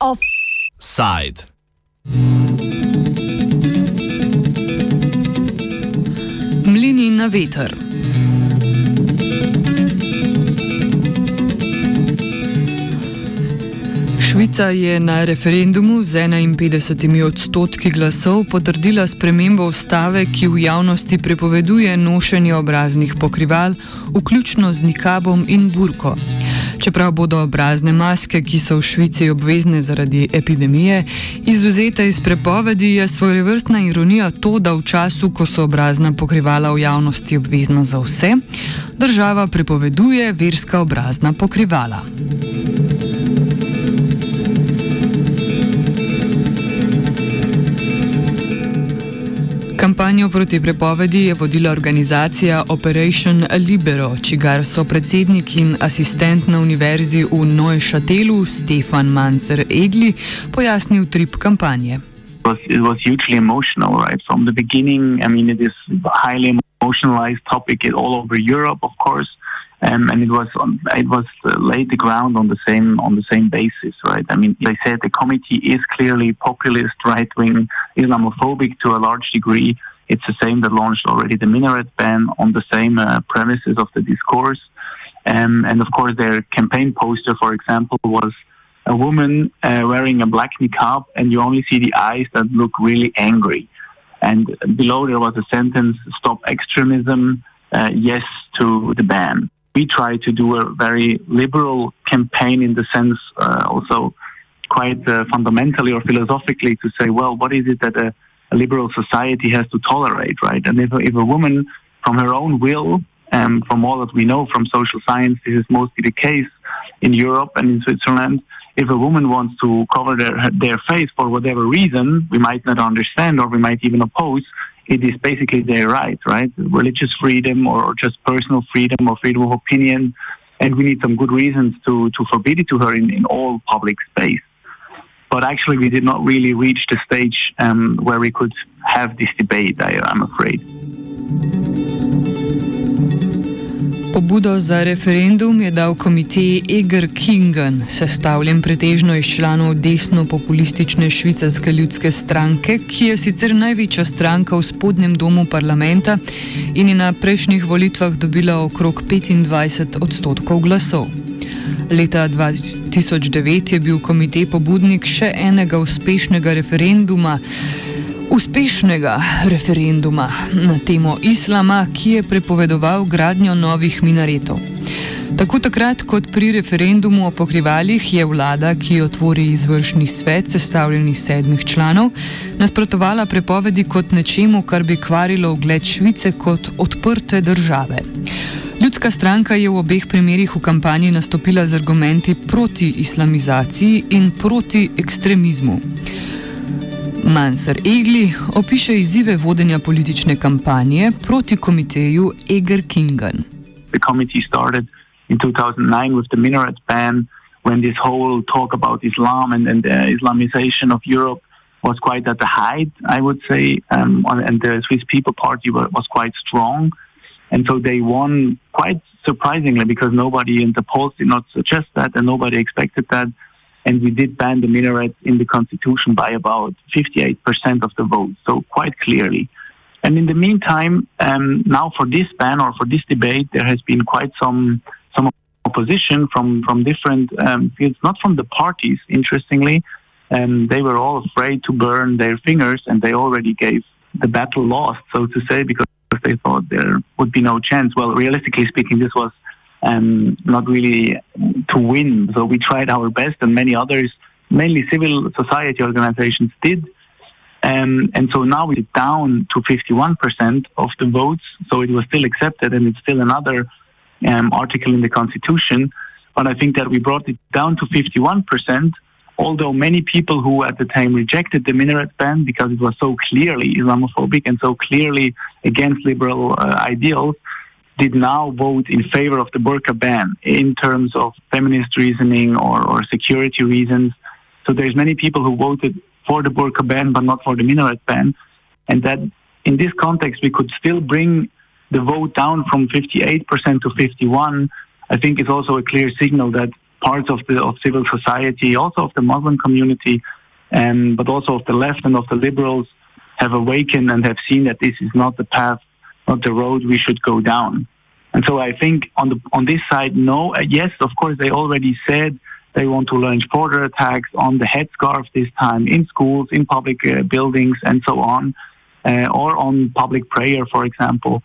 Offside. Mlini na veter. Švica je na referendumu z 51 odstotki glasov potrdila spremembo ustave, ki v javnosti prepoveduje nošenje obraznih pokrival, vključno z nikabom in burko. Čeprav bodo obrazne maske, ki so v Švici obvezne zaradi epidemije, izuzete iz prepovedi, je svojevrstna ironija to, da v času, ko so obrazna pokrivala v javnosti obvezna za vse, država prepoveduje verska obrazna pokrivala. Kampanjo proti prepovedi je vodila organizacija Operation Libero, čigar so predsednik in asistent na univerzi v Neuchâtelu Stefan Manser Egli pojasnil trip kampanje. It was hugely emotional, right? From the beginning, I mean, it is a highly emotionalized topic all over Europe, of course. Um, and it was on, it was uh, laid the ground on the same on the same basis, right? I mean, they said the committee is clearly populist, right wing, Islamophobic to a large degree. It's the same that launched already the minaret ban on the same uh, premises of the discourse, um, and of course their campaign poster, for example, was a woman uh, wearing a black niqab, and you only see the eyes that look really angry. And below there was a sentence: "Stop extremism." Uh, yes to the ban we try to do a very liberal campaign in the sense uh, also quite uh, fundamentally or philosophically to say, well, what is it that a, a, liberal society has to tolerate, right? And if, if a woman from her own will, and from all that we know from social science, this is mostly the case in Europe and in Switzerland. If a woman wants to cover their, their face for whatever reason, we might not understand or we might even oppose, it is basically their right, right? Religious freedom or just personal freedom or freedom of opinion. And we need some good reasons to, to forbid it to her in, in all public space. But actually, we did not really reach the stage um, where we could have this debate, I, I'm afraid. Pobudo za referendum je dal komitej Eger Kingen, sestavljen pretežno iz članov desno-populistične švicarske ljudske stranke, ki je sicer največja stranka v spodnjem domu parlamenta in je na prejšnjih volitvah dobila okrog 25 odstotkov glasov. Leta 2009 je bil komitej pobudnik še enega uspešnega referenduma uspešnega referenduma na temo islama, ki je prepovedoval gradnjo novih minaretov. Tako takrat kot pri referendumu o pokrivalih je vlada, ki jo tvori izvršni svet, sestavljen iz sedmih članov, nasprotovala prepovedi kot nečemu, kar bi kvarilo ugled Švice kot odprte države. Ljudska stranka je v obeh primerih v kampanji nastopila z argumenti proti islamizaciji in proti ekstremizmu. Manser Egli opiše izzive vodenja politične kampanje proti komiteju Eger Kingen. The committee started in 2009 with the minaret ban when this whole talk about Islam and, and the Islamization of Europe was quite at the height, I would say, um, and the Swiss People Party was quite strong. And so they won quite surprisingly because nobody in the polls did not suggest that and nobody expected that and we did ban the minaret in the constitution by about 58% of the vote, so quite clearly. And in the meantime, um, now for this ban or for this debate, there has been quite some some opposition from from different um, fields, not from the parties. Interestingly, um, they were all afraid to burn their fingers, and they already gave the battle lost, so to say, because they thought there would be no chance. Well, realistically speaking, this was um, not really to win. So we tried our best, and many others, mainly civil society organizations, did. Um, and so now we're down to 51% of the votes. So it was still accepted, and it's still another um, article in the Constitution. But I think that we brought it down to 51%. Although many people who at the time rejected the minaret ban because it was so clearly Islamophobic and so clearly against liberal uh, ideals, did now vote in favor of the burqa ban in terms of feminist reasoning or, or security reasons. So there's many people who voted for the burqa ban but not for the minaret ban, and that in this context we could still bring the vote down from 58% to 51, I think is also a clear signal that parts of the of civil society, also of the Muslim community, um, but also of the left and of the liberals, have awakened and have seen that this is not the path, not the road we should go down. And so I think on the on this side, no. Uh, yes, of course, they already said they want to launch border attacks on the headscarf this time in schools, in public uh, buildings, and so on, uh, or on public prayer, for example.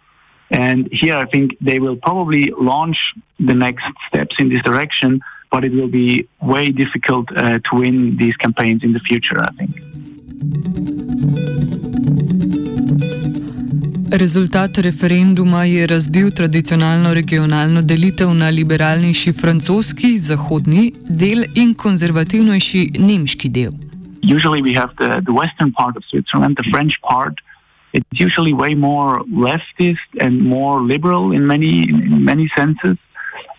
And here, I think they will probably launch the next steps in this direction, but it will be way difficult uh, to win these campaigns in the future. I think. Rezultat referenduma je razbil tradicionalno regionalno delitev na liberalnejši francoski, zahodni del in konzervativnejši nemški del. Usually we have the, the western part of Switzerland, the French part. It's usually way more leftist and more liberal in many in many senses.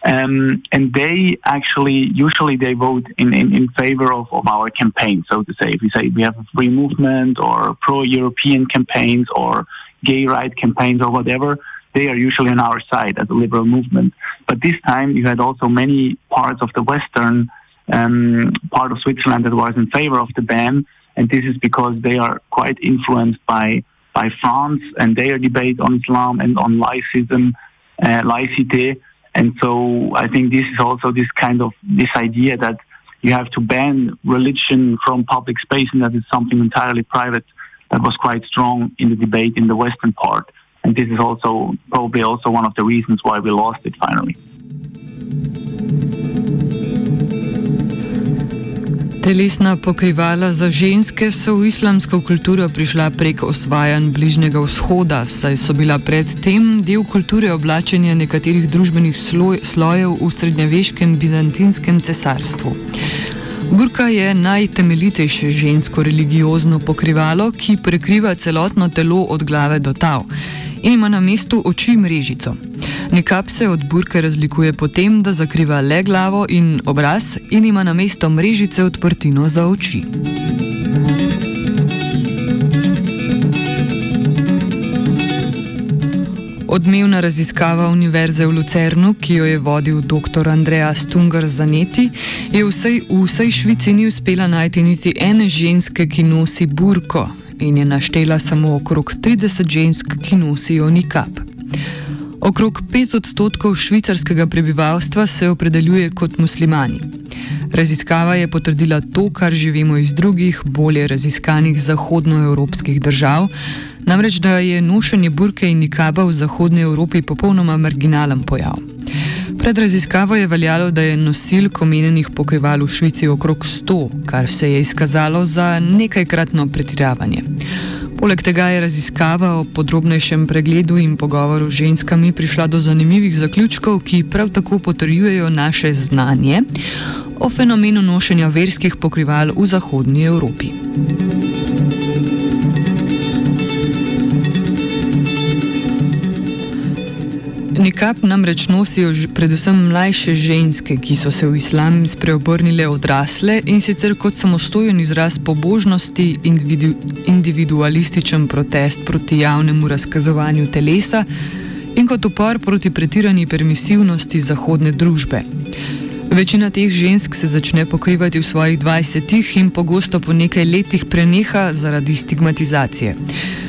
Um, and they actually usually they vote in, in, in favor of, of our campaign so to say. If we say we have a free movement or pro-european campaigns or gay right campaigns or whatever they are usually on our side as a liberal movement. But this time you had also many parts of the western um, part of switzerland that was in favor of the ban. And this is because they are quite influenced by by france and their debate on islam and on laicism uh, laicite and so I think this is also this kind of this idea that you have to ban religion from public space and that it's something entirely private that was quite strong in the debate in the western part. And this is also probably also one of the reasons why we lost it finally. Telesna pokrivala za ženske so v islamsko kulturo prišla prek osvajanj Bližnjega vzhoda, saj so bila predtem del kulture oblačenja nekaterih družbenih sloj, slojev v srednjeveškem bizantinskem cesarstvu. Burka je najtemeljitejše žensko religiozno pokrivalo, ki prekriva celotno telo od glave do tav in ima na mestu oči mrežico. Nikap se od burke razlikuje po tem, da zakriva le glavo in obraz in ima na mesto mrežice odprtino za oči. Odmevna raziskava Univerze v Lucernu, ki jo je vodil dr. Andrea Stunger Zaneti, je vsej, v vsej Švici ni uspela najti niti ene ženske, ki nosi burko, in je naštela samo okrog 30 žensk, ki nosijo nikap. Okrog 5 odstotkov švicarskega prebivalstva se opredeljuje kot muslimani. Raziskava je potrdila to, kar živimo iz drugih, bolje raziskanih zahodnoevropskih držav, namreč da je nošenje burke in nikaba v Zahodnji Evropi popolnoma marginalen pojav. Pred raziskavo je veljalo, da je nosilk omenjenih pokrival v Švici okrog 100, kar se je izkazalo za nekajkratno pretiravanje. Poleg tega je raziskava o podrobnejšem pregledu in pogovoru z ženskami prišla do zanimivih zaključkov, ki prav tako potrjujejo naše znanje o fenomenu nošenja verskih pokrival v Zahodnji Evropi. Nikap namreč nosijo predvsem mlajše ženske, ki so se v islam spreobrnile odrasle in sicer kot samostojen izraz pobožnosti, individu, individualističen protest proti javnemu razkazovanju telesa in kot upor proti pretirani permisivnosti zahodne družbe. Večina teh žensk se začne pokrivati v svojih 20-ih in pogosto po nekaj letih preneha zaradi stigmatizacije.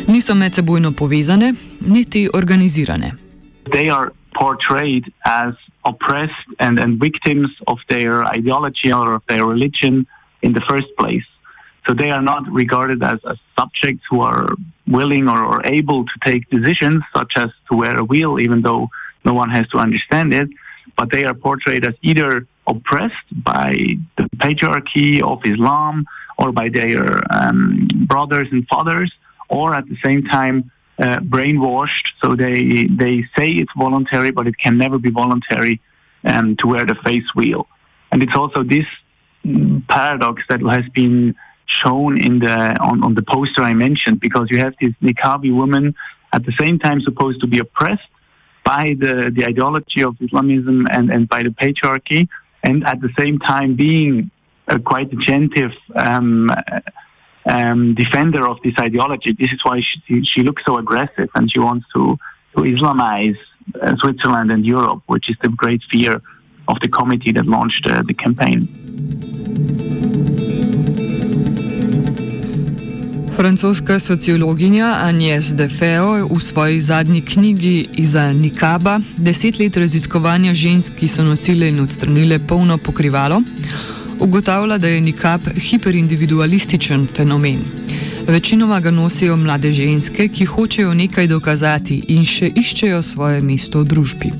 Niso med sebojno povezane, niti organizirane. They are portrayed as oppressed and, and victims of their ideology or of their religion in the first place. So they are not regarded as, as subjects who are willing or, or able to take decisions, such as to wear a wheel, even though no one has to understand it. But they are portrayed as either oppressed by the patriarchy of Islam or by their um, brothers and fathers, or at the same time uh, brainwashed. So they they say it's voluntary, but it can never be voluntary um, to wear the face wheel. And it's also this paradox that has been shown in the on, on the poster I mentioned, because you have this niqabi woman at the same time supposed to be oppressed by the, the ideology of Islamism and, and by the patriarchy, and at the same time being a quite attentive um, um, defender of this ideology. This is why she, she looks so aggressive and she wants to, to Islamize uh, Switzerland and Europe, which is the great fear of the committee that launched uh, the campaign. Francoska sociologinja Agnes de Feo v svoji zadnji knjigi Iza Nikaba, deset let raziskovanja žensk, ki so nosile in odstranile polno pokrivalo, ugotavlja, da je nikab hiperindividualističen fenomen. Večinoma ga nosijo mlade ženske, ki hočejo nekaj dokazati in še iščejo svoje mesto v družbi.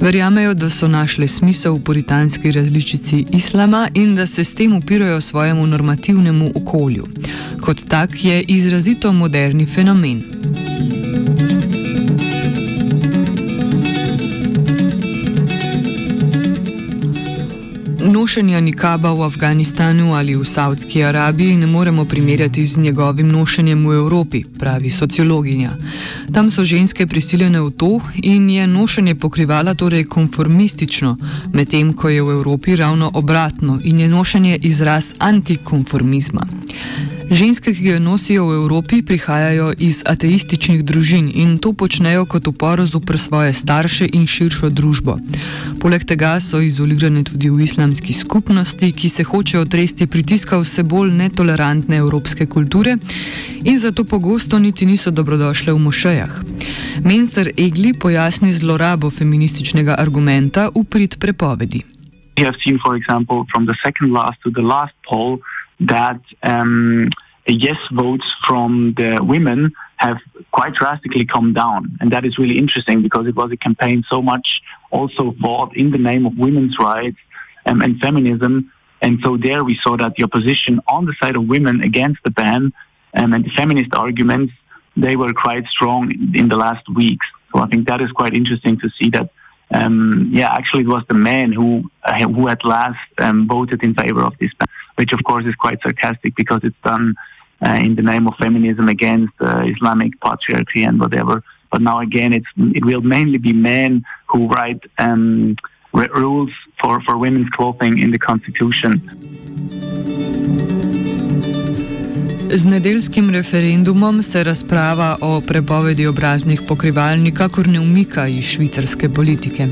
Verjamejo, da so našli smisel v puritanski različici islama in da se s tem upirajo svojemu normativnemu okolju. Kot tak je izrazito moderni fenomen. Nošenja nikaba v Afganistanu ali v Saudski Arabiji ne moremo primerjati z njegovim nošenjem v Evropi, pravi sociologinja. Tam so ženske prisiljene v to in je nošenje pokrivala torej konformistično, medtem ko je v Evropi ravno obratno in je nošenje izraz antikonformizma. Ženske, ki jo nosijo v Evropi, prihajajo iz ateističnih družin in to počnejo kot upor zoper svoje starše in širšo družbo. Poleg tega so izolirane tudi v islamski skupnosti, ki se hočejo otresti pritiska vse bolj netolerantne evropske kulture in zato pogosto niti niso dobrodošle v mošejah. Menser Egli pojasni zlorabo feminističnega argumenta v prid prepovedi. We have seen, for example, from the second last to the last poll, that um, yes votes from the women have quite drastically come down. And that is really interesting because it was a campaign so much also fought in the name of women's rights um, and feminism. And so there we saw that the opposition on the side of women against the ban um, and the feminist arguments, they were quite strong in the last weeks. So I think that is quite interesting to see that um, yeah, actually, it was the men who uh, who at last um, voted in favor of this ban, which of course is quite sarcastic because it's done uh, in the name of feminism against uh, Islamic patriarchy and whatever. But now again, it's it will mainly be men who write um, rules for for women's clothing in the constitution. Z nedeljskim referendumom se razprava o prepovedi obraznih pokrival nikakor ne umika iz švicarske politike.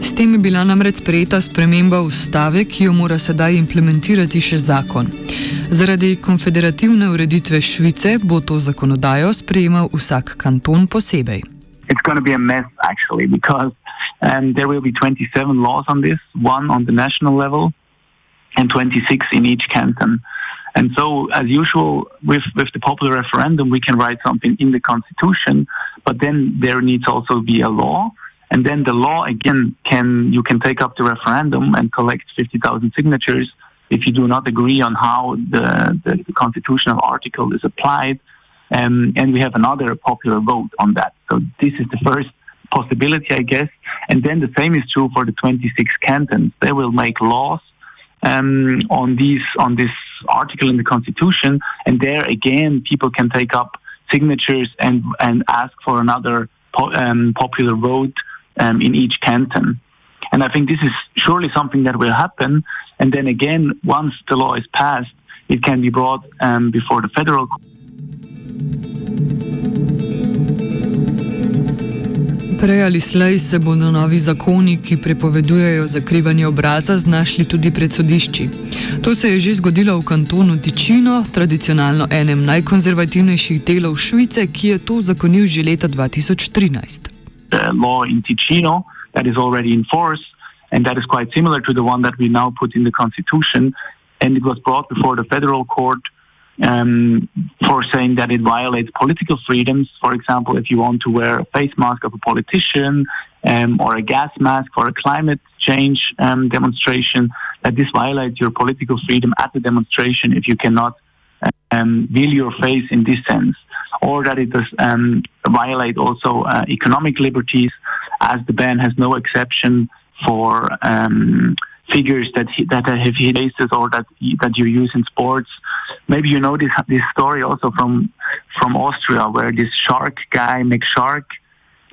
S tem je bila namreč sprejeta sprememba ustave, ki jo mora sedaj implementirati še zakon. Zaradi konfederativne ureditve Švice bo to zakonodajo sprejemal vsak kanton posebej. It's going to be a mess, actually, because um, there will be 27 laws on this, one on the national level and 26 in each canton. And so, as usual, with, with the popular referendum, we can write something in the constitution, but then there needs also be a law. And then the law again can you can take up the referendum and collect 50,000 signatures if you do not agree on how the, the, constitutional article is applied. Um, and we have another popular vote on that. So this is the first possibility, I guess. And then the same is true for the 26 cantons. They will make laws um, on these on this article in the Constitution, and there again, people can take up signatures and and ask for another po- um, popular vote um, in each canton. And I think this is surely something that will happen. And then again, once the law is passed, it can be brought um, before the federal. Prej ali slej se bodo novi zakoni, ki prepovedujejo zakrivanje obraza, znašli tudi pred sodišči. To se je že zgodilo v kantonu Ticino, tradicionalno enem najkonzervativnejših delov Švice, ki je to zakonil že leta 2013. Law in Ticino, that is already in force, and that is quite similar to the one that we now put in the constitution, and it was brought before the federal court. Um, for saying that it violates political freedoms. For example, if you want to wear a face mask of a politician um, or a gas mask for a climate change um, demonstration, that this violates your political freedom at the demonstration if you cannot um, veil your face in this sense, or that it does um, violate also uh, economic liberties, as the ban has no exception for um, figures that he, that have faces or that that you use in sports. Maybe you know this this story also from from Austria, where this shark guy, Mick Shark,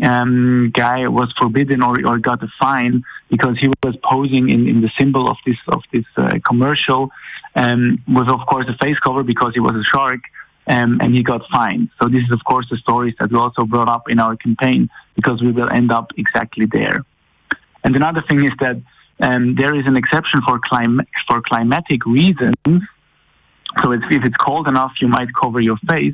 um, guy was forbidden or, or got a fine because he was posing in, in the symbol of this of this uh, commercial um, with of course a face cover because he was a shark um, and he got fined. So this is of course the stories that we also brought up in our campaign because we will end up exactly there. And another thing is that um, there is an exception for clim- for climatic reasons so it's, if it's cold enough, you might cover your face.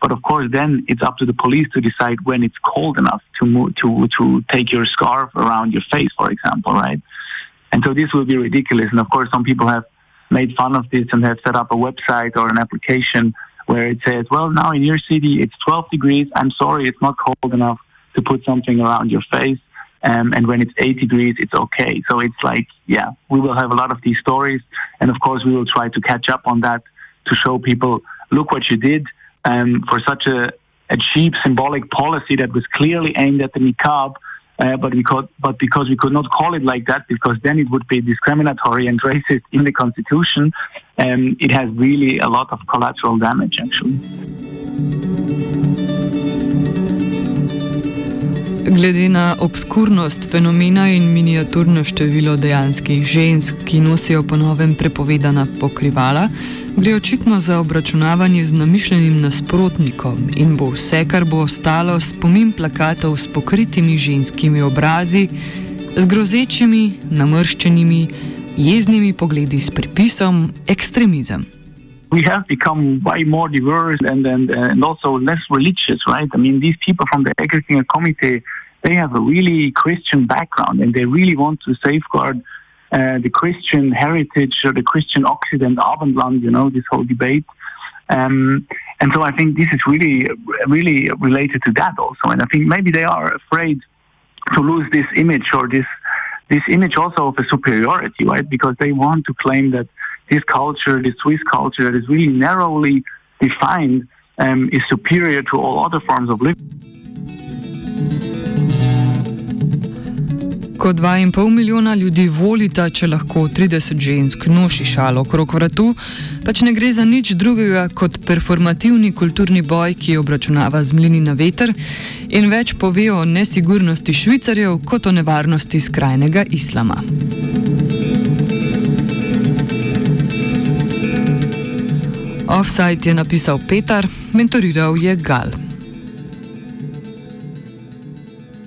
But of course, then it's up to the police to decide when it's cold enough to move, to to take your scarf around your face, for example, right? And so this will be ridiculous. And of course, some people have made fun of this and have set up a website or an application where it says, "Well, now in your city it's 12 degrees. I'm sorry, it's not cold enough to put something around your face." Um, and when it's 8 degrees, it's okay. So it's like, yeah, we will have a lot of these stories, and of course, we will try to catch up on that to show people, look what you did um, for such a, a, cheap symbolic policy that was clearly aimed at the niqab. Uh, but we could, but because we could not call it like that, because then it would be discriminatory and racist in the constitution, um, it has really a lot of collateral damage, actually. Glede na obskurnost fenomena in miniaturno število dejanskih žensk, ki nosijo po novem prepovedana pokrivala, gre očitno za obračunavanje z namišljenim nasprotnikom in bo vse, kar bo ostalo, spomin plakatov s pokritimi ženskimi obrazi, z grozečimi, namrščenimi, jeznimi pogledi s pripisom ekstremizem. we have become way more diverse and, and, and also less religious, right? I mean, these people from the Egersinger Committee, they have a really Christian background and they really want to safeguard uh, the Christian heritage or the Christian Occident, Abendland, you know, this whole debate. Um, and so I think this is really, really related to that also. And I think maybe they are afraid to lose this image or this, this image also of a superiority, right? Because they want to claim that this culture, this Swiss culture that is really narrowly defined, um, is superior to all other forms of living. Ko 2,5 milijona ljudi volita, če lahko 30 žensk noši šalo okrog vratu, pač ne gre za nič drugega kot performativni kulturni boj, ki obračunava z mlini na veter in več pove o nesigurnosti švicarjev kot o nevarnosti skrajnega islama. Offside je napisal Petar, mentoriral je Gal.